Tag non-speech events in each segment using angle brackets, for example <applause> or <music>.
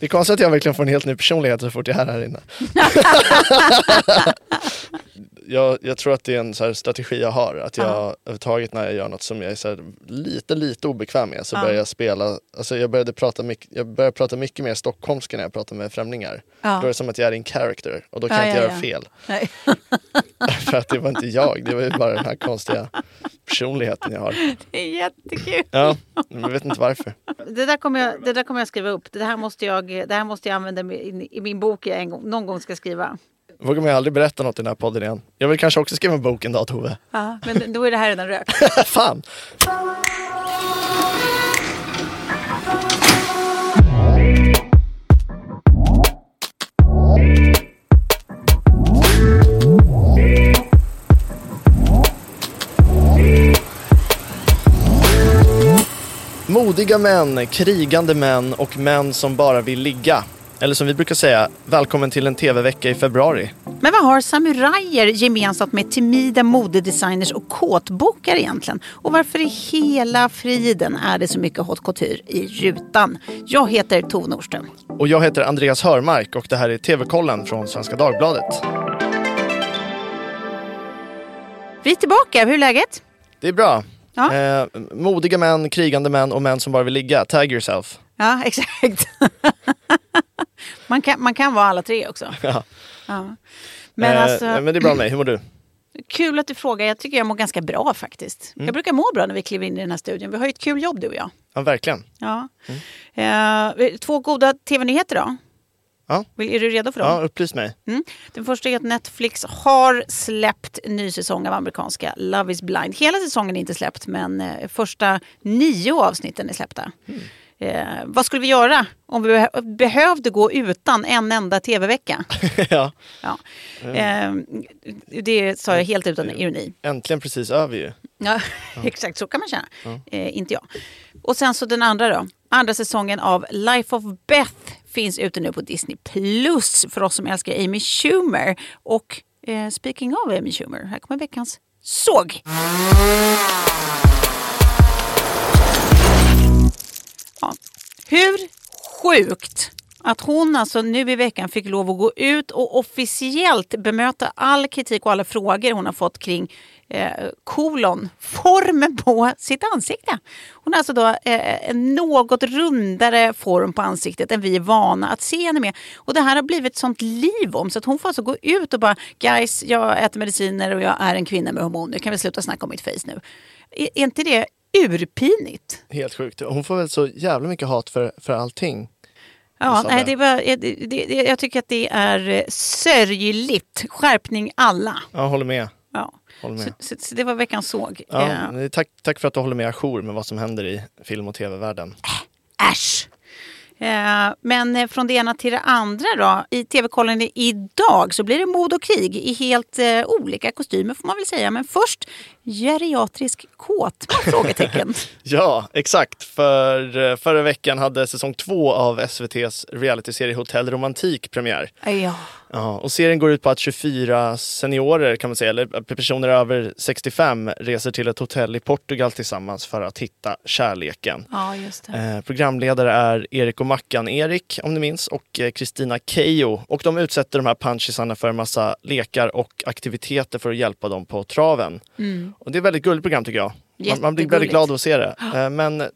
Det är konstigt att jag verkligen får en helt ny personlighet så fort jag är här inne. <laughs> <laughs> jag, jag tror att det är en så strategi jag har. Att jag Ja. överhuvudtaget när jag gör något som jag är så lite, lite obekväm med så Ja. börjar jag spela. Alltså jag, började prata mycket, jag började prata mycket mer stockholmska när jag pratar med främlingar. Ja. Då är det som att jag är en character och då kan Ja, jag inte göra fel. <laughs> För att det var inte jag, det var ju bara den här konstiga personligheten jag har. Det är jättekul. Ja, men jag vet inte varför. Det där, kommer jag, det där kommer jag skriva upp. Det här måste jag, det här måste jag använda i, i min bok jag en gång, någon gång ska skriva. Vågar man aldrig berätta något i den här podden igen. Jag vill kanske också skriva en bok en dag Tove. Ja, men då är det här redan rökt. <laughs> Fan! Modiga män, krigande män och män som bara vill ligga. Eller som vi brukar säga, välkommen till en tv-vecka i februari. Men vad har samurajer gemensamt med timida modedesigners och kåtbokar egentligen? Och varför i hela friden är det så mycket haute couture i rutan? Jag heter Tove Nordström. Och jag heter Andreas Hörmark och det här är TV-kollen från Svenska Dagbladet. Vi är tillbaka, hur är läget? Det är bra. Ja. Eh, modiga män, krigande män och män som bara vill ligga. Tag yourself. Ja, <laughs> exakt. man, kan, man kan vara alla tre också. <laughs> Ja. Ja. Men Eh, alltså, men det är bra med mig. Hur mår du? kul att du frågar. Jag tycker jag mår ganska bra faktiskt. Mm. Jag brukar må bra när vi kliver in i den här studion. Vi har ju ett kul jobb du och jag. Ja, verkligen. Ja. Eh, två goda tv-nyheter då. Ja. Är du redo för dem? Ja, upplys mig. Mm. Den första är att Netflix har släppt ny säsong av amerikanska Love is blind. Hela säsongen är inte släppt men eh, första nio avsnitten är släppta. Eh, vad skulle vi göra om vi beh- behövde gå utan en enda tv-vecka? <laughs> ja. Ja. Eh, det sa jag helt utan ironi. Äntligen precis över ju. <laughs> Ja, exakt så kan man känna. Eh, inte jag. Och sen så den andra då. Andra säsongen av Life of Beth finns ute nu på Disney Plus för oss som älskar Amy Schumer. Och eh, speaking of Amy Schumer, här kommer veckans såg. Ja. Hur sjukt att hon alltså nu i veckan fick lov att gå ut och officiellt bemöta all kritik och alla frågor hon har fått kring eh, kolon, formen på sitt ansikte. Hon har alltså då eh, en något rundare form på ansiktet än vi är vana att se henne med. Och det här har blivit sånt liv om så att hon får alltså gå ut och bara guys, jag äter mediciner och jag är en kvinna med hormoner, kan vi sluta snacka om mitt face nu? Är, är inte det urpinigt? Helt sjukt. Hon får väl så jävla mycket hat för, för allting. Ja, nej, det. var, det, det, jag tycker att det är eh, sörjligt. Skärpning alla. Ja, håller med. Ja. Håller med. Så, så, så det var veckans såg. Ja, men tack, tack för att du håller med ajour med vad som händer i film och tv-världen. Äsch! Eh, men från det ena till det andra då. I tv-kollen idag så blir det mod och krig i helt eh, olika kostymer får man väl säga. Men först geriatrisk kåtma? <laughs> Frågetecken. Ja, exakt. För eh, förra veckan hade säsong två av SVTs realityserie Hotell Romantik premiär. ja. Ja, och serien går ut på att 24 seniorer kan man säga, eller personer över 65 reser till ett hotell i Portugal tillsammans för att hitta kärleken. ja, just det. Eh, programledare är Erik och Mackan-Erik om ni minns och eh, Kristina Keijo. Och de utsätter de här punchisarna för en massa lekar och aktiviteter för att hjälpa dem på traven. Och det är ett väldigt gulligt program tycker jag. Man, man blir väldigt glad att se det. Eh, men eh,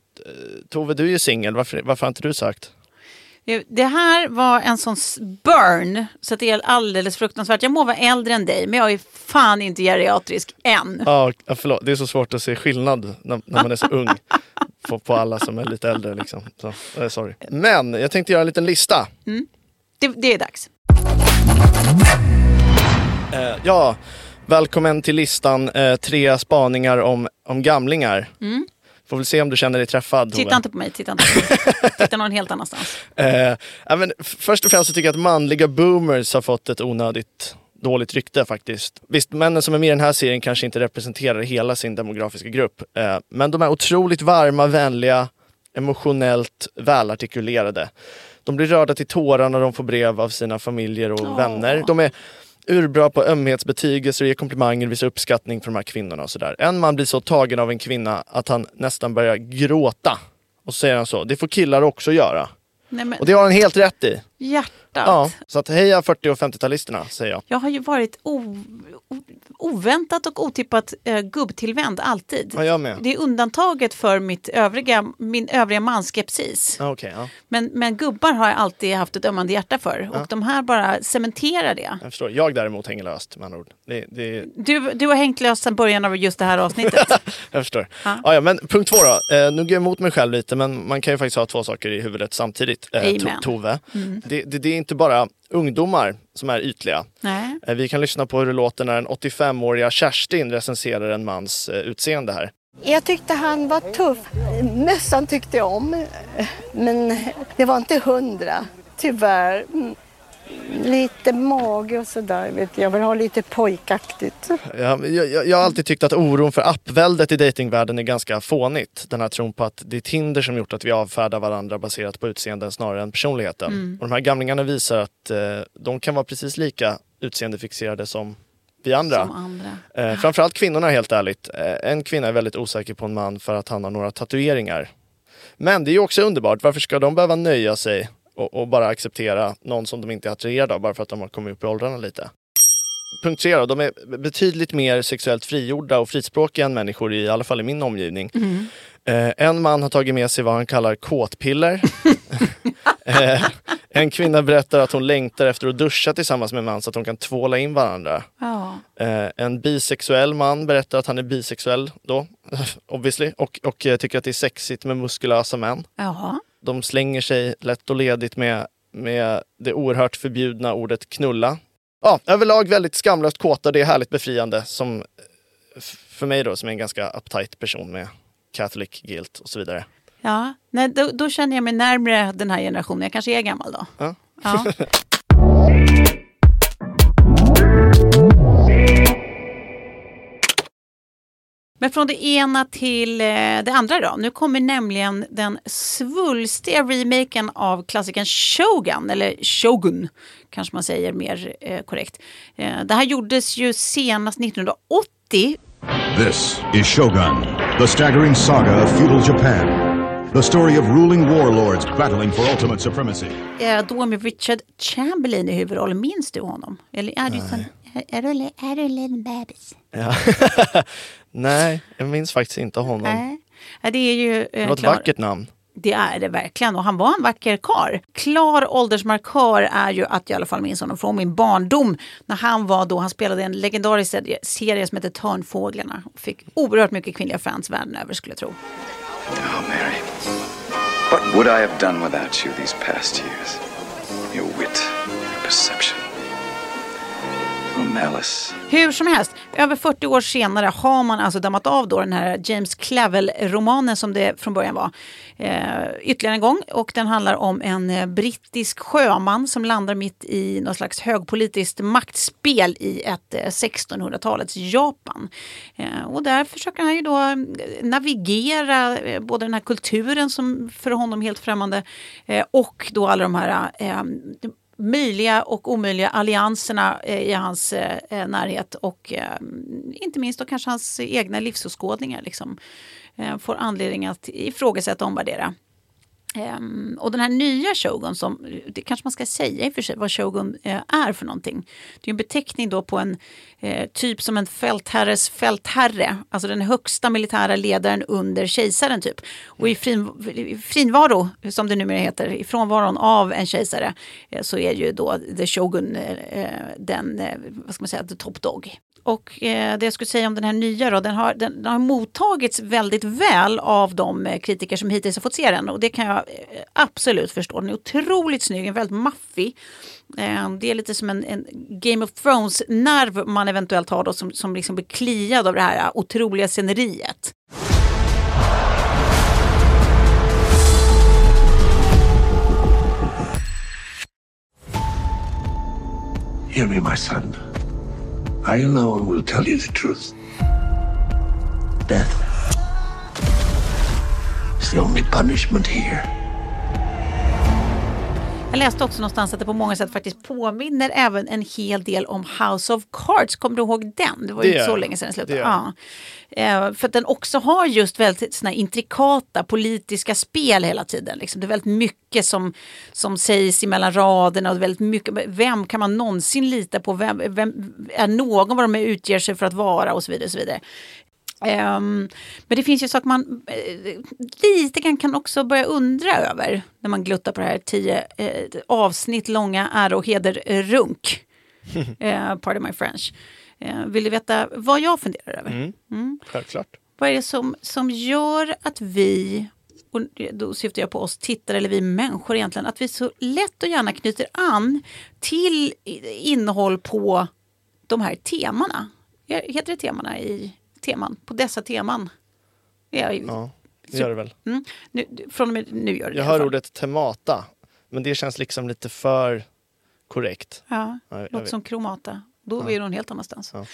Tove, du är ju singel. Varför, varför har inte du sökt? Det här var en sån burn så det är alldeles fruktansvärt. Jag må vara äldre än dig men jag är fan inte geriatrisk än. Ja, ja, förlåt. Det är så svårt att se skillnad när, när man är så ung. <laughs> På, på alla som är lite äldre liksom. Så, eh, sorry. Men jag tänkte göra en liten lista. Det, det är dags. Eh, ja, välkommen till listan. Eh, tre spaningar om, om gamlingar. Får väl se om du känner dig träffad Tove. Titta inte på mig, titta inte på mig. Titta någon helt annanstans. <laughs> Eh, men först och främst så tycker jag att manliga boomers har fått ett onödigt dåligt rykte faktiskt. Visst, männen som är med i den här serien kanske inte representerar hela sin demografiska grupp. Eh, men de är otroligt varma, vänliga, emotionellt välartikulerade. De blir rörda till tårar när de får brev av sina familjer och Åh. vänner. De är urbra på ömhetsbetygelser och ger komplimanger, visar uppskattning för de här kvinnorna och sådär. En man blir så tagen av en kvinna att han nästan börjar gråta. Och så säger han så, det får killar också göra. Nej, men Och det har han helt rätt i. hjärtat. Ja, så att heja 40 och 50-talisterna säger jag. Jag har ju varit oväntat och otippat eh, gubbtillvänd alltid. Ja, jag med. Det är undantaget för mitt övriga, min övriga manskepsis. Ja, Okej, ja. Men, men gubbar har jag alltid haft ett ömmande hjärta för. Och de här bara cementerar det. jag förstår. Jag däremot hänger löst med andra ord. Det, det, Du, du har hängt löst sedan början av just det här avsnittet. <laughs> jag förstår. Ja. Ja. Ja, men punkt två då. Eh, nu går jag emot mig själv lite, men man kan ju faktiskt ha två saker i huvudet samtidigt. Eh, Amen. Tove. Det, det, det är inte bara ungdomar som är ytliga. Nej. Eh, vi kan lyssna på hur det låter när den 85-åriga Kerstin recenserar en mans eh, utseende här. Jag tyckte han var tuff. Mössan tyckte jag om, men det var inte hundra. Tyvärr. Mm. Lite mage och sådär. Vet jag. jag vill ha lite pojkaktigt. Jag, jag, jag har alltid tyckt att oron för appväldet i datingvärlden är ganska fånigt. Den här tron på att det är Tinder som gjort att vi avfärdar varandra baserat på utseenden snarare än personligheten. Och de här gamlingarna visar att eh, de kan vara precis lika utseendefixerade som vi andra. Som andra. Eh, framförallt kvinnorna helt ärligt. Eh, en kvinna är väldigt osäker på en man för att han har några tatueringar. Men det är ju också underbart. Varför ska de behöva nöja sig och, och bara acceptera någon som de inte är attraherade av bara för att de har kommit upp i åldrarna lite? Punkt tre då, de är betydligt mer sexuellt frigjorda och frispråkiga än människor i, alla fall i min omgivning. Eh, en man har tagit med sig vad han kallar kåtpiller. <laughs> eh, en kvinna berättar att hon längtar efter att duscha tillsammans med en man så att de kan tvåla in varandra. Ja. Eh, en bisexuell man berättar att han är bisexuell då, <laughs> obviously, och, och eh, tycker att det är sexigt med muskulösa män. Jaha. De slänger sig lätt och ledigt med, med det oerhört förbjudna ordet knulla. Ja, överlag väldigt skamlöst kåta, det är härligt befriande som för mig då som är en ganska uptight person med Catholic guilt och så vidare. Ja. Nej, då, då känner jag mig närmre den här generationen. Jag kanske är gammal då. Ja. Ja. <laughs> Men från det ena till eh, det andra då. Nu kommer nämligen den svulstiga remaken av klassikern Shogun, eller Shogun kanske man säger mer eh, korrekt. Eh, det här gjordes ju senast 1980 This is Shogun, the staggering saga of feudal Japan. The story of ruling warlords battling for ultimate supremacy. eh, då med Richard Chamberlain i huvudrollen. Minns du honom? Eller är du, sån, är, du, är du en liten bebis? Ja. <laughs> Nej, jag minns faktiskt inte honom. Nej. Ja, Det är ju... Det Eh, var ett klar- vackert namn. Det är det verkligen och han var en vacker kar. Klar åldersmarkör är ju att jag i alla fall minns honom från min barndom. När han var då, han spelade en legendarisk serie, serie som heter Törnfåglarna. Och fick oerhört mycket kvinnliga fans världen över skulle jag tro. Oh, Mary. What would I have done without you these past years? Your wit, your perception, your. Hur som helst, över 40 år senare har man alltså dammat av då den här James Clavell-romanen som det från början var. Eh, ytterligare en gång och den handlar om en eh, brittisk sjöman som landar mitt i något slags högpolitiskt maktspel i ett eh, 1600-talets Japan. Eh, och där försöker han ju då eh, navigera eh, både den här kulturen som för honom helt främmande eh, och då alla de här eh, möjliga och omöjliga allianserna eh, i hans eh, eh, närhet och inte minst då kanske hans egna livsåskådningar liksom, får anledning att ifrågasätta och omvärdera. Um, och den här nya Shogun, som, det kanske man ska säga i och för sig vad Shogun eh, är för någonting. Det är en beteckning då på en eh, typ som en fältherres fältherre, alltså den högsta militära ledaren under kejsaren typ. Och i frin, frinvaro, som det numera heter, i frånvaron av en kejsare eh, så är ju då the Shogun eh, eh, den, eh, vad ska man säga, the top dog. Och eh, det jag skulle säga om den här nya då, den har, den, den har mottagits väldigt väl av de eh, kritiker som hittills har fått se den. Och det kan jag eh, absolut förstå. Den är otroligt snygg, en väldigt maffig. Eh, det är lite som en, en Game of Thrones-nerv man eventuellt har då som, som liksom blir kliad av det här eh, otroliga sceneriet. Hear me, my son. I alone will tell you the truth. Death is the only punishment here. Jag läste också någonstans att det på många sätt faktiskt påminner även en hel del om House of Cards. Kommer du ihåg den? Det var ju Det inte så länge sedan den slutade. Ja. Eh, för att den också har just väldigt såna intrikata politiska spel hela tiden. Liksom. Det är väldigt mycket som, som sägs mellan raderna och väldigt mycket. Vem kan man någonsin lita på? Vem, vem är någon vad de utger sig för att vara och så vidare. Och så vidare. Ehm, men det finns ju saker man eh, lite grann kan också börja undra över när man gluttar på det här tio eh, avsnitt långa ära och heder-runk. uh, <laughs> pardon my French. Eh, vill du veta vad jag funderar över? Mm. Självklart. Vad är det som, som gör att vi, och då syftar jag på oss tittare eller vi människor egentligen, att vi så lätt och gärna knyter an till innehåll på de här temana. Heter det temana i teman? På dessa teman? Ja, Ja, det gör det väl. mm, nu, från och med nu gör det Jag hör fall. ordet temata, men det känns liksom lite för korrekt. Ja, Ja, jag låter som kromata. Då är vi någon helt annanstans. Ja.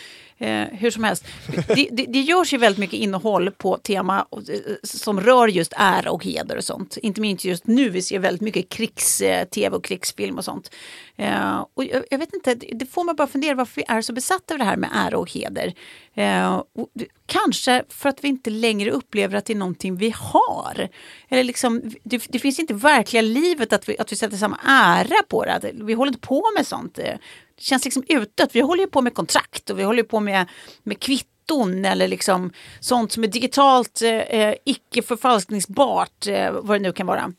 Eh, hur som helst, det, det, det görs ju väldigt mycket innehåll på tema eh, som rör just ära och heder och sånt. Inte minst just nu, vi ser väldigt mycket krigs-tv och krigsfilm och sånt. Eh, och jag, jag vet inte, det får mig bara fundera varför vi är så besatta av det här med ära och heder. Eh, och kanske för att vi inte längre upplever att det är någonting vi har. Eller liksom, det, det finns inte verkliga livet att vi, att vi sätter samma ära på det. Vi håller inte på med sånt. Det känns liksom utdött. Vi håller ju på med kontrakt och vi håller på med, med kvitton eller liksom sånt som är digitalt eh, eh, icke förfalskningsbart, eh, vad det nu kan vara.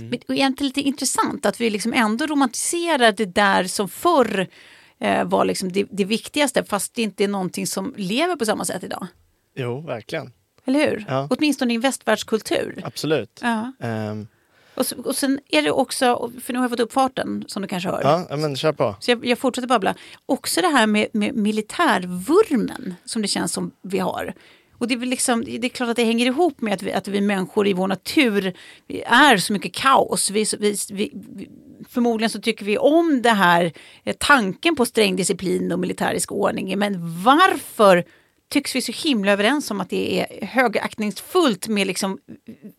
Men det är egentligen lite intressant att vi liksom ändå romantiserar det där som förr eh, var liksom det, det viktigaste fast det inte är någonting som lever på samma sätt idag. Jo, verkligen. Eller hur? Ja. Åtminstone i en västvärldskultur. Absolut. Ja. Ehm, Och, så, och sen är det också, för nu har jag fått upp farten som du kanske hör. ja, men kör på. Så jag, jag fortsätter babbla. Också det här med, med militärvurmen som det känns som vi har. Och det är, liksom, det är klart att det hänger ihop med att vi, att vi människor i vår natur är så mycket kaos. Vi, vi, vi, vi, förmodligen så tycker vi om det här eh, tanken på sträng disciplin och militärisk ordning. Men varför tycks vi så himla överens om att det är högaktningsfullt med liksom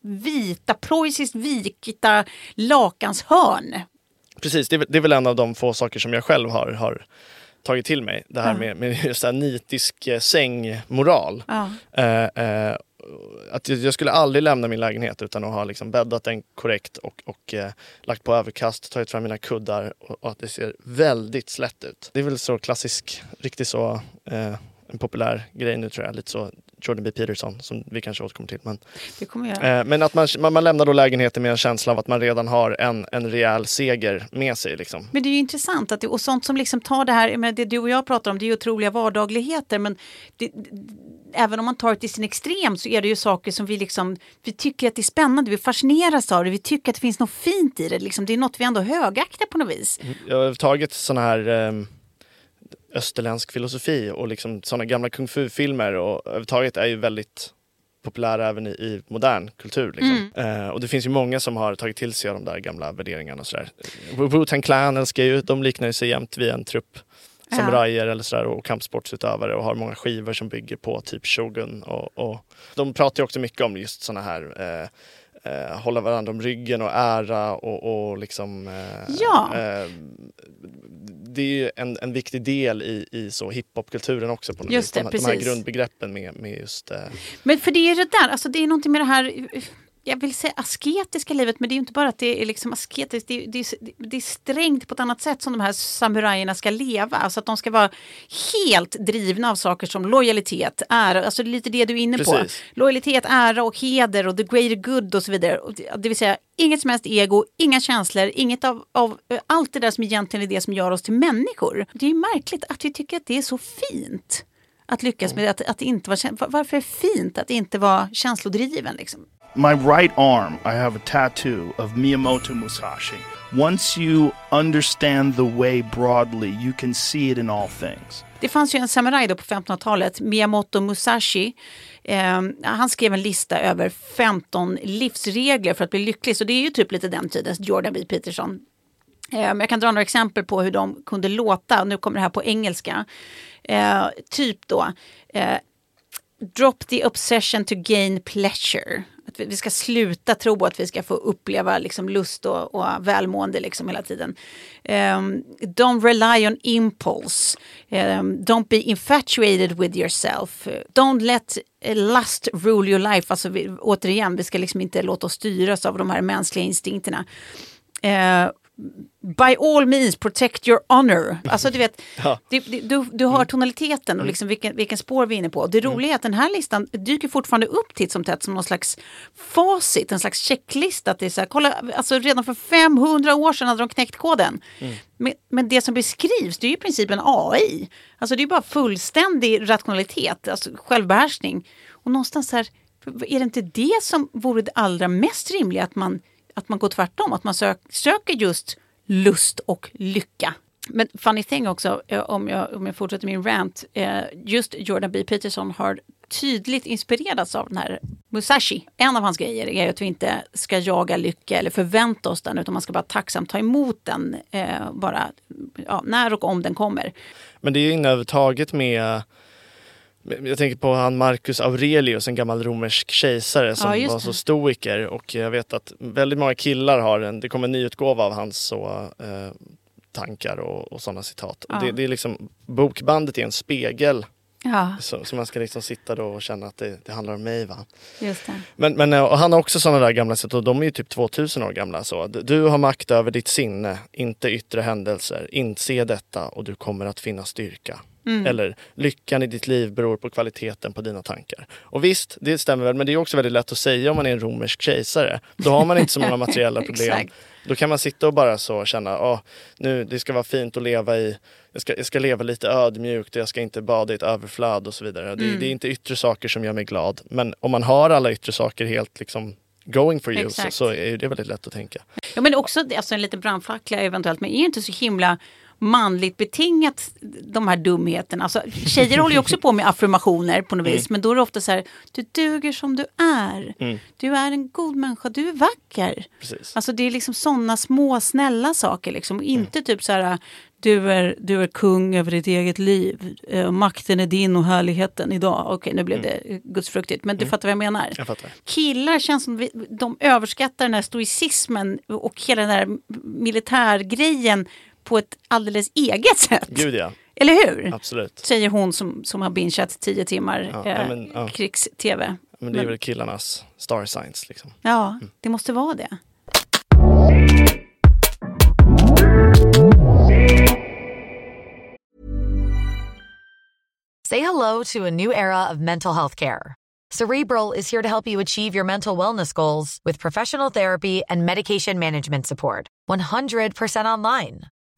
vita, preussiskt vikta lakanshörn Precis, det är, väl- det är väl en av de få saker som jag själv har, har tagit till mig. Det här Ja. med, med just här nitisk eh, sängmoral. Ja. Eh, eh, att jag, jag skulle aldrig lämna min lägenhet utan att ha liksom bäddat den korrekt och, och eh, lagt på överkast, tagit fram mina kuddar och, och att det ser väldigt slätt ut. Det är väl så klassisk, riktigt så eh, en populär grej nu tror jag. Lite så Jordan B Peterson som vi kanske återkommer till. Men, eh, men att man, man, man lämnar då lägenheten med en känsla av att man redan har en, en rejäl seger med sig. Liksom. Men det är ju intressant att det, och sånt som liksom tar det här, men det du och jag pratar om det är ju otroliga vardagligheter men det, även om man tar det till sin extrem så är det ju saker som vi liksom, vi tycker att det är spännande, vi fascineras av det, vi tycker att det finns något fint i det, liksom, det är något vi ändå högaktar på något vis. Jag har tagit sån här eh, österländsk filosofi och liksom såna gamla kung fu-filmer och överhuvudtaget är ju väldigt populära även i, i modern kultur. Liksom. Eh, och det finns ju många som har tagit till sig av de där gamla värderingarna. och sådär. Wu-Tang Clan älskar ju, de liknar ju sig jämt vid en trupp samurajer eller sådär och kampsportsutövare och har många skivor som bygger på typ Shogun. Och, och de pratar ju också mycket om just såna här eh, eh, hålla varandra om ryggen och ära och, och liksom eh, Ja. eh, det är ju en, en viktig del i, i så hiphopkulturen också på Just det, de, de här grundbegreppen med, med just... Eh, Men för det är det där, alltså det är någonting med det här, jag vill säga asketiska livet, men det är ju inte bara att det är liksom asketiskt, det är, det, är, det är strängt på ett annat sätt som de här samurajerna ska leva. Alltså att de ska vara helt drivna av saker som lojalitet, ära, alltså lite det du är inne på. Precis. Lojalitet, ära och heder och the greater good och så vidare. Det- vill säga inget som helst ego, inga känslor, inget av, av eh, allt det där som egentligen är det som gör oss till människor. Det är märkligt att vi tycker att det är så fint att lyckas med att, att inte vara Varför är det fint att inte vara känslodriven? Liksom? My right arm, I have a tattoo of Miyamoto Musashi. Once you understand the way broadly, you can see it in all things. Det fanns ju en samuraj då på 1500-talet, Miyamoto Musashi. Eh, han skrev en lista över 15 livsregler för att bli lycklig. Så det är ju typ lite den tidens Jordan B. Peterson. Eh, men jag kan dra några exempel på hur de kunde låta. Nu kommer det här på engelska. Eh, typ då. Eh, Drop the obsession to gain pleasure. Att vi- vi ska sluta tro att vi ska få uppleva liksom lust och, och välmående liksom hela tiden. Um, don't rely on impulse. Um, don't be infatuated with yourself. Don't let lust rule your life. Alltså vi, återigen, vi ska liksom inte låta oss styras av de här mänskliga instinkterna. Uh, by all means protect your honor. Alltså du vet, <laughs> det, det, du, du hör tonaliteten och liksom vilken, vilken spår vi är inne på. Det roliga är att den här listan dyker fortfarande upp titt som tätt som någon slags facit, en slags checklista. Att det är så här, kolla, alltså redan för 500 år sedan hade de knäckt koden. Men, men det som beskrivs det är ju i princip en AI. Alltså det är bara fullständig rationalitet, alltså självbehärskning. Och någonstans här, är det inte det som vore det allra mest rimliga att man att man går tvärtom, att man sök, söker just lust och lycka. Men funny thing också, eh, om jag, om jag fortsätter min rant, eh, just Jordan B. Peterson har tydligt inspirerats av den här Musashi. En av hans grejer är att vi inte ska jaga lycka eller förvänta oss den, utan man ska bara tacksamt ta emot den, eh, bara ja, när och om den kommer. Men det är ju inövertaget med jag tänker på han Marcus Aurelius, en gammal romersk kejsare som Ja, var så stoiker och jag vet att väldigt många killar har en, det kommer en nyutgåva av hans så, eh, tankar och, och sådana citat. Och Ja. Det, det är liksom, bokbandet är en spegel Ja, så, så man ska liksom sitta då och känna att det, det handlar om mig. Va? just det. Men, men eh, han har också sådana där gamla sätt och de är ju typ 2000 år gamla. Så. Du- har makt över ditt sinne, inte yttre händelser. Inse detta och du kommer att finna styrka. Eller lyckan i ditt liv beror på kvaliteten på dina tankar. Och visst, det stämmer väl, men det är också väldigt lätt att säga om man är en romersk kejsare. Då har man inte så många <laughs> materiella problem. Då kan man sitta och bara så känna, ah, nu det ska vara fint att leva i, jag ska, jag ska leva lite ödmjukt och jag ska inte bada i ett överflöd och så vidare. Det, Mm. det är inte yttre saker som gör mig glad. Men om man har alla yttre saker helt liksom going for you så, så är det väldigt lätt att tänka. Ja, men också alltså en liten brandfackla eventuellt, men är det inte så himla manligt betingat de här dumheterna. Alltså, tjejer håller ju också på med affirmationer på något vis, men då är det ofta så här, du duger som du är. Du är en god människa, du är vacker. Precis. Alltså det är liksom sådana små snälla saker liksom, inte typ så här, du är, du är kung över ditt eget liv, Eh, makten är din och härligheten idag. Okej, nu blev det eh, gudsfruktigt, men du fattar vad jag menar. Jag fattar. Killar känns som vi, de överskattar den här stoicismen och hela den här militärgrejen på ett alldeles eget sätt. Gud ja, Eller hur? absolut. Säger hon som, som har bingeat tio timmar Ja, eh, men, ja. krigs-tv. Men det är väl killarnas star signs liksom. Ja, det måste vara det. Say hello to a new era of mental health care. Cerebral is here to help you achieve your mental wellness goals with professional therapy and medication management support. 100% online.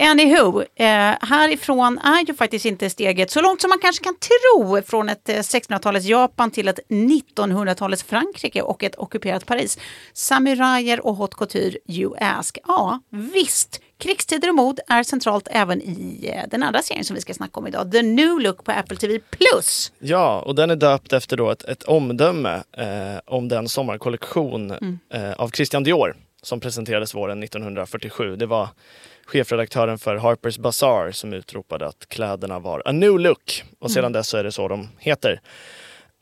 Anywho, eh, härifrån är ju faktiskt inte steget så långt som man kanske kan tro från ett eh, 1600-talets Japan till ett 1900-talets Frankrike och ett ockuperat Paris. Samurajer och haute couture, you ask. Ja, visst. Krigstider och mod är centralt även i eh, den andra serien som vi ska snacka om idag. The New Look på Apple TV+. Ja, och den är döpt efter då ett, ett omdöme eh, om den sommarkollektion Mm. eh, av Christian Dior som presenterades våren 1947. Det var chefredaktören för Harper's Bazaar som utropade att kläderna var a new look. Och sedan Mm. dess så är det så de heter.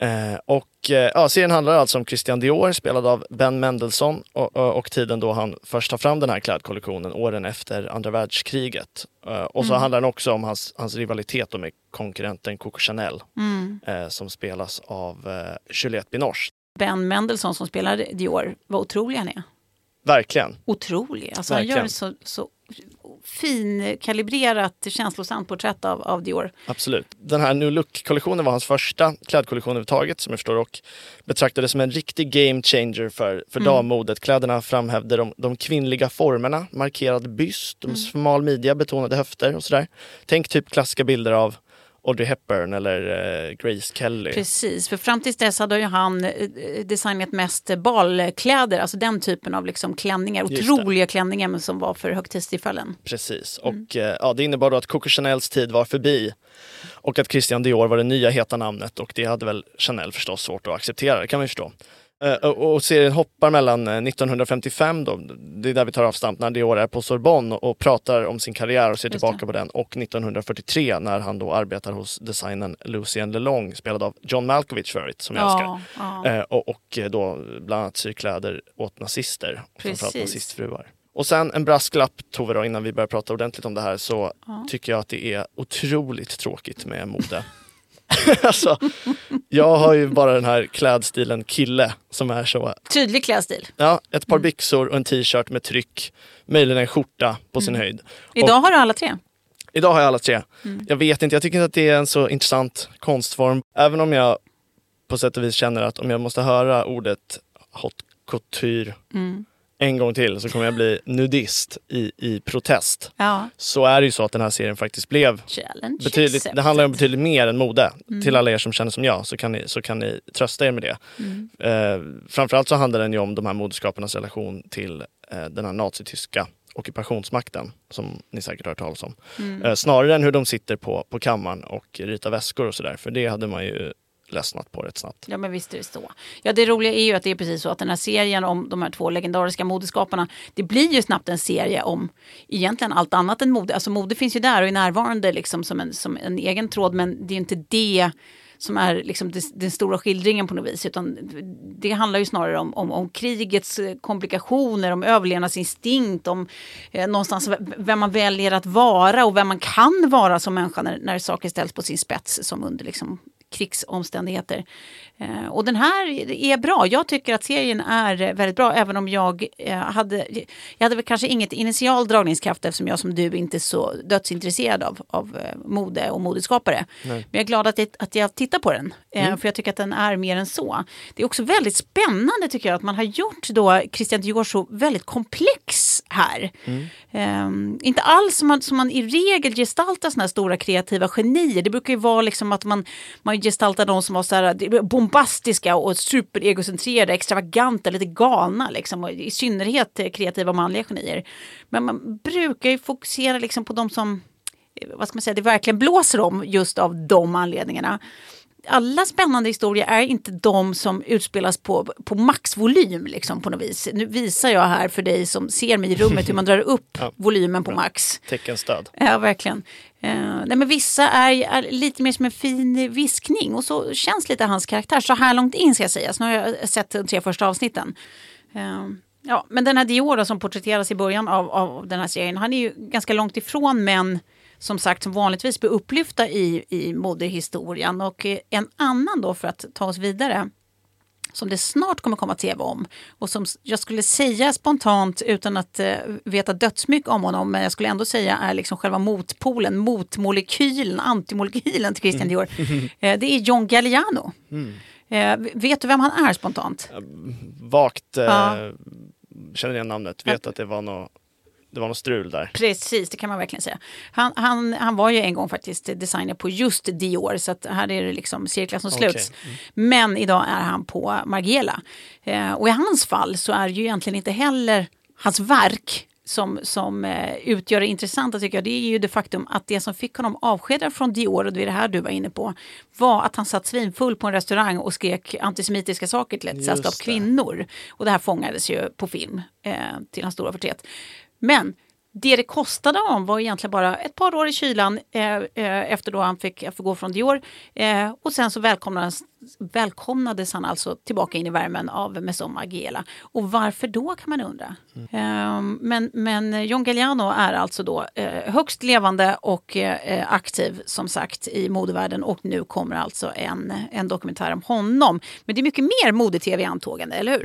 Eh, och eh, ja, serien handlar alltså om Christian Dior spelad av Ben Mendelsohn och, och, och tiden då han först tar fram den här klädkollektionen åren efter andra världskriget. Eh, och så handlar den också om hans, hans rivalitet med konkurrenten Coco Chanel eh, som spelas av eh, Juliette Binoche. Ben Mendelsohn som spelar Dior, vad otrolig han är. Verkligen. Otrolig. Alltså han gör Verkligen. så, så finkalibrerat, känslosamt porträtt av, av Dior. Absolut. Den här New Look-kollektionen var hans första klädkollektion överhuvudtaget som jag förstår och betraktades som en riktig game changer för, för Mm. dammodet. Kläderna framhävde de, de kvinnliga formerna, markerad byst, Mm. smal midja, betonade höfter och sådär. Tänk typ klassiska bilder av Audrey Hepburn eller eh, Grace Kelly. Precis, för fram tills dess hade ju han eh, designat mest balkläder, alltså den typen av liksom klänningar, otroliga klänningar men som var för högtidstillfällen. Precis. Mm. Och eh, ja, det innebar då att Coco Chanels tid var förbi och att Christian Dior var det nya heta namnet och det hade väl Chanel förstås svårt att acceptera, det kan man ju förstå. Eh, och, serien hoppar mellan eh, 1955 då, det är där vi tar avstamp när Dior är på Sorbonne och, pratar om sin karriär och ser tillbaka på den och 1943 när han då arbetar hos designern Lucien Lelong spelad av John Malkovich för övrigt som jag älskar. Ja, ja. Eh, och, och eh, då bland annat syr kläder åt nazister, framförallt nazistfruar. Och sen en brasklapp Tove då, innan vi börjar prata ordentligt om det här så tycker jag att det är otroligt tråkigt med mode. <laughs> alltså, jag har ju bara den här klädstilen kille som är så, Tydlig klädstil. ja, ett par byxor och en t-shirt med tryck, möjligen en skjorta på sin höjd. Idag har du alla tre. Idag har jag alla tre. Jag vet inte, jag tycker inte att det är en så intressant konstform. Även om jag på sätt och vis känner att om jag måste höra ordet haute couture en gång till så kommer jag bli nudist i, i protest. Ja. Så är det ju så att den här serien faktiskt blev Challenge betydligt, accepted. det handlar om betydligt mer än mode. Till alla er som känner som jag så kan ni, så kan ni trösta er med det. Eh, framförallt så handlar den ju om de här modeskaparnas relation till eh, den här nazityska ockupationsmakten som ni säkert har hört talas om. Eh, snarare än hur de sitter på, på kammaren och ritar väskor och sådär. För det hade man ju ledsnat på rätt snabbt. Ja men visst är det så. Ja det roliga är ju att det är precis så att den här serien om de här två legendariska modeskaparna det blir ju snabbt en serie om egentligen allt annat än mode. Alltså mode finns ju där och är närvarande liksom som en, som en egen tråd men det är ju inte det som är liksom den stora skildringen på något vis. Utan det handlar ju snarare om, om, om krigets komplikationer, om överlevnadsinstinkt, om eh, någonstans vem man väljer att vara och vem man kan vara som människa när, när saker ställs på sin spets som under liksom, krigsomständigheter. Eh, och den här är bra. Jag tycker att serien är väldigt bra även om jag eh, hade, jag hade väl kanske inget initial dragningskraft eftersom jag som du inte är så dödsintresserad av, av eh, mode och modeskapare. Men jag är glad att jag, att jag tittar på den. Eh, För jag tycker att den är mer än så. Det är också väldigt spännande tycker jag att man har gjort då Christian Dior så väldigt komplex här. Ehm, inte alls som man, som man i regel gestaltar såna här stora kreativa genier. Det brukar ju vara liksom att man, man gestaltar de som var så här bombastiska och superegocentrerade, extravaganta, lite galna. Liksom, och I synnerhet kreativa manliga genier. Men man brukar ju fokusera liksom på de som eh, vad ska man säga, det verkligen blåser om just av de anledningarna. Alla spännande historier är inte de som utspelas på, på maxvolym liksom, på något vis. Nu visar jag här för dig som ser mig i rummet hur man drar upp <laughs> volymen på max. Teckenstöd. Ja, verkligen. Eh, nej, men vissa är, är lite mer som en fin viskning och så känns lite hans karaktär så här långt in ska jag säga. Så nu har jag sett de tre första avsnitten. Eh, ja, men den här Dior då, som porträtteras i början av, av den här serien, han är ju ganska långt ifrån män som sagt som vanligtvis blir upplyfta i, i modehistorien. Och eh, en annan då för att ta oss vidare som det snart kommer komma tv om och som jag skulle säga spontant utan att eh, veta dödsmycket om honom men jag skulle ändå säga är liksom själva motpolen, motmolekylen, antimolekylen till Christian Dior. Eh, det är John Galliano. Eh, vet du vem han är spontant? Vagt eh, Ja. känner igen namnet, vet att det var något det var något strul där. Precis, det kan man verkligen säga. Han, han, han var ju en gång faktiskt designer på just Dior så att här är det liksom cirklar som Okej. sluts. Men idag är han på Margiela. Eh, och i hans fall så är det ju egentligen inte heller hans verk som, som eh, utgör det intressanta tycker jag. Det är ju det faktum att det som fick honom avskedad från Dior, och det är det här du var inne på, var att han satt svinfull på en restaurang och skrek antisemitiska saker till ett sällskap kvinnor. Och det här fångades ju på film eh, till hans stora förtret. Men det det kostade honom var egentligen bara ett par år i kylan eh, eh, efter då han fick eh, fick gå från Dior. Eh, och sen så välkomnades, välkomnades han alltså tillbaka in i värmen av Maison Margiela. Och varför då kan man undra. Eh, men, men John Galliano är alltså då eh, högst levande och eh, aktiv som sagt i modevärlden och nu kommer alltså en, en dokumentär om honom. Men det är mycket mer mode-tv i antågande, eller hur?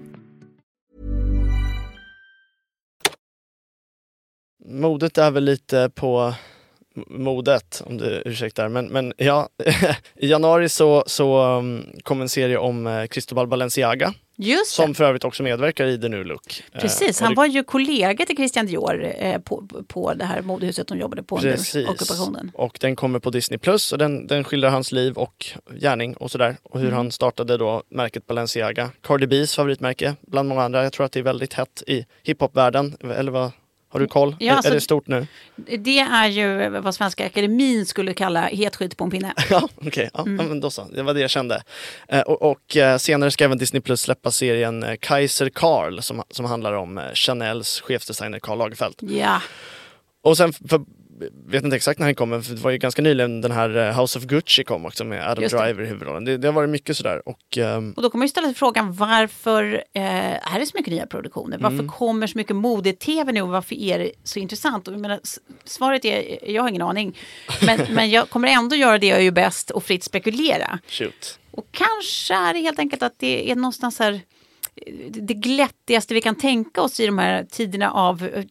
Modet är väl lite på modet, om du ursäktar. Men, men ja, <laughs> i januari så, så um, kom en serie om eh, Cristobal Balenciaga. Just Som för övrigt också medverkar i The New Look. Eh, Precis, han det- var ju kollega till Christian Dior eh, på, på det här modehuset de jobbade på under Precis. ockupationen. Och den kommer på Disney Plus och den, den skildrar hans liv och gärning och sådär. Och hur Mm. han startade då märket Balenciaga. Cardi B's favoritmärke bland många andra. Jag tror att det är väldigt hett i hiphopvärlden. Eller vad? Har du koll? Ja, är, alltså- är det stort nu? Det är ju vad Svenska Akademin skulle kalla het skit på en pinne. <laughs> Ja, okej. Ja, Mm. ja, men då så. Det var det jag kände. Eh, och och eh, senare ska även Disney Plus släppa serien eh, Kaiser Karl som, som handlar om Chanels chefsdesigner Karl Lagerfeld. Ja, Och sen, för, vet inte exakt när han kom, men det var ju ganska nyligen den här eh, House of Gucci kom också med Adam. Driver i huvudrollen. Det, det har varit mycket sådär. Och, ehm, och då kommer ju ställa sig frågan varför eh, är det så mycket nya produktioner? Varför Mm. kommer så mycket mode-tv nu och varför är det så intressant? Och jag menar, svaret är, jag har ingen aning. Men, <laughs> men jag kommer ändå göra det jag är ju bäst och fritt spekulera. shoot. Och kanske är det helt enkelt att det är någonstans här eh, det glättigaste vi kan tänka oss i de här tiderna av eh,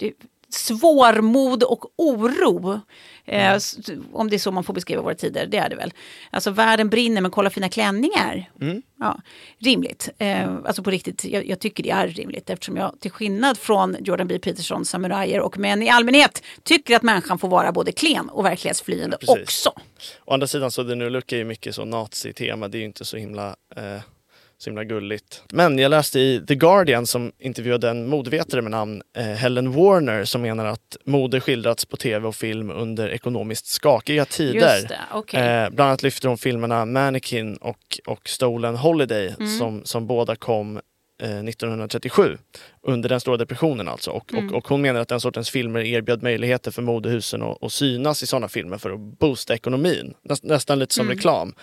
svårmod och oro. Eh, s- om det är så man får beskriva våra tider, det är det väl. Alltså världen brinner men kolla fina klänningar. Ja, rimligt. Eh, alltså på riktigt, jag, jag tycker det är rimligt eftersom jag till skillnad från Jordan B. Peterson, samurajer och män i allmänhet tycker att människan får vara både klen och verklighetsflyende Precis. också. Å andra sidan så The New Look är ju mycket så nazi-tema. Det är ju inte så himla, eh, så himla gulligt. Men jag läste i The Guardian som intervjuade en modevetare med namn eh, Helen Warner som menar att mode skildrats på tv och film under ekonomiskt skakiga tider. Just det, okej. Eh, bland annat lyfter hon filmerna Mannequin och, och Stolen Holiday Mm. som, som båda kom 1937 under den stora depressionen alltså. Och, Mm. och, och hon menar att den sortens filmer erbjöd möjligheter för modehusen att, att synas i sådana filmer för att boosta ekonomin. Näst, nästan lite som Mm. reklam.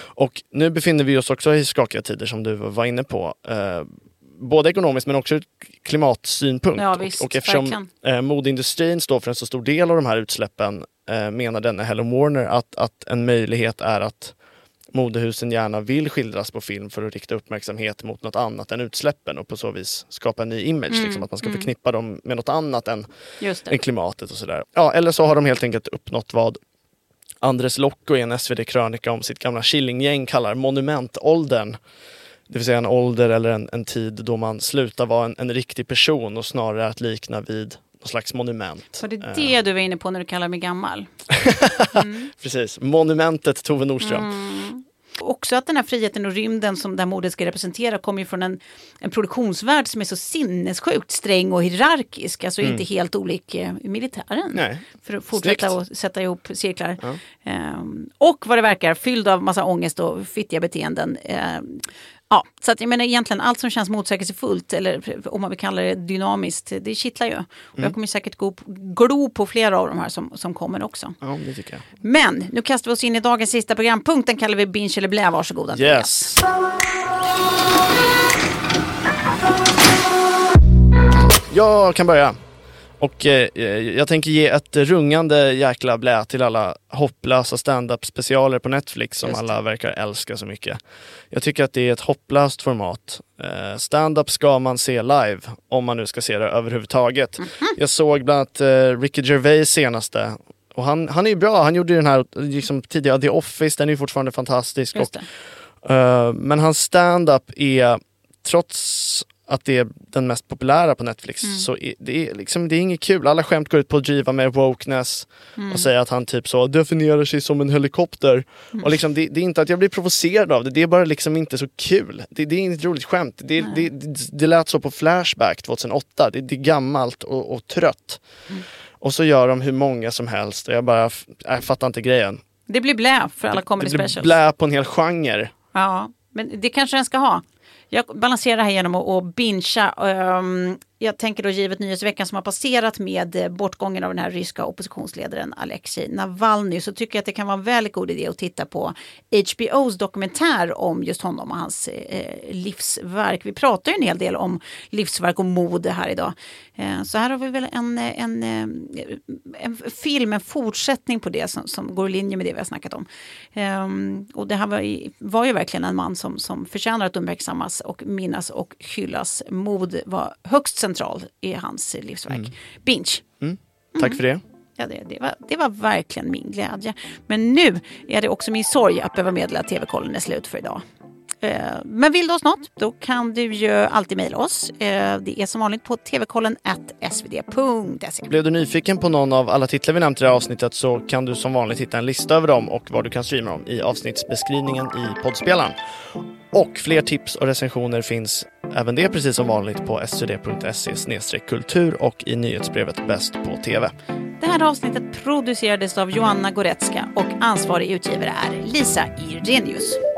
Och nu befinner vi oss också i skakiga tider som du var inne på. Eh, både ekonomiskt men också ur klimatsynpunkt. Ja, visst, och, och eftersom verkligen. eh, modeindustrin står för en så stor del av de här utsläppen eh, menar denne Helen Warner att, att en möjlighet är att modehusen gärna vill skildras på film för att rikta uppmärksamhet mot något annat än utsläppen och på så vis skapa en ny image. Mm, liksom, att man ska mm. förknippa dem med något annat än, än klimatet och sådär. Ja, eller så har de helt enkelt uppnått vad Andres Lokko i en SvD-krönika om sitt gamla Killinggäng kallar monumentåldern. Det vill säga en ålder eller en, en tid då man slutar vara en, en riktig person och snarare att likna vid någon slags monument. Så det är Eh, det du var inne på när du kallar mig gammal. <laughs> Precis, monumentet Tove Nordström. Mm. Också att den här friheten och rymden som det här modet ska representera kommer från en, en produktionsvärld som är så sinnessjukt sträng och hierarkisk. Alltså Mm. inte helt olik eh, militären. Nej. För att fortsätta att sätta ihop cirklar. Ehm, och vad det verkar, fylld av massa ångest och fittiga beteenden. Ehm, ja, så att jag menar egentligen allt som känns motsägelsefullt eller om man vill kalla det dynamiskt, det kittlar ju. Mm. jag kommer säkert gå, glo på flera av de här som, som kommer också. Ja, det tycker jag. Men nu kastar vi oss in i dagens sista programpunkt. Den kallar vi Binge eller blä. Varsågod Andreas. Yes. Jag kan börja. Och eh, jag tänker ge ett rungande jäkla blä till alla hopplösa stand-up specialer på Netflix som alla verkar älska så mycket. Jag tycker att det är ett hopplöst format. Eh, stand-up ska man se live, om man nu ska se det överhuvudtaget. Mhm. Jag såg bland annat eh, Ricky Gervais senaste och han, han är ju bra, han gjorde ju den här liksom, tidigare The Office, den är ju fortfarande fantastisk. Och. Uh, men hans stand-up är, trots att det är den mest populära på Netflix, Mm. så det, är liksom, det är inget kul. Alla skämt går ut på att driva med wokeness Mm. och säga att han typ så definierar sig som en helikopter. Mm. Och liksom, det, det är inte att jag blir provocerad av det, det är bara liksom inte så kul. Det, det är inget roligt skämt. Det, det, det, det lät så på Flashback 2008, det, det är gammalt och, och trött. Mm. Och så gör de hur många som helst och jag bara, jag fattar inte grejen. Det blir blä för alla comedy Det blir specials. blä på en hel genre. Ja, men det kanske den ska ha. Jag balanserar det här genom att, att bingea. Um, jag tänker då givet nyhetsveckan som har passerat med eh, bortgången av den här ryska oppositionsledaren Alexej Navalny så tycker jag att det kan vara en väldigt god idé att titta på HBOs dokumentär om just honom och hans eh, eh, livsverk. Vi pratar ju en hel del om livsverk och mode här idag. Eh, så här har vi väl en, eh, en, en, en film, en fortsättning på det som, som, går i linje med det vi har snackat om. Eh, och det här var, var ju verkligen en man som, som förtjänar att uppmärksammas och minnas och hyllas. Mod var högst central i hans livsverk. Mm. Binge. Mm. Tack för det. Ja, det, det, var, det var verkligen min glädje. Men nu är det också min sorg att behöva meddela att TV-kollen är slut för idag. Eh, men vill du oss något, då kan du ju alltid mejla oss. Eh, det är som vanligt på tvkollen svd.se. Blev du nyfiken på någon av alla titlar vi nämnt i det här avsnittet så kan du som vanligt hitta en lista över dem och var du kan streama dem i avsnittsbeskrivningen i poddspelaren. Och fler tips och recensioner finns även det precis som vanligt på sud.se e kultur och i nyhetsbrevet Bäst på TV. Det här avsnittet producerades av Joanna Goretzka och ansvarig utgivare är Lisa Irenius.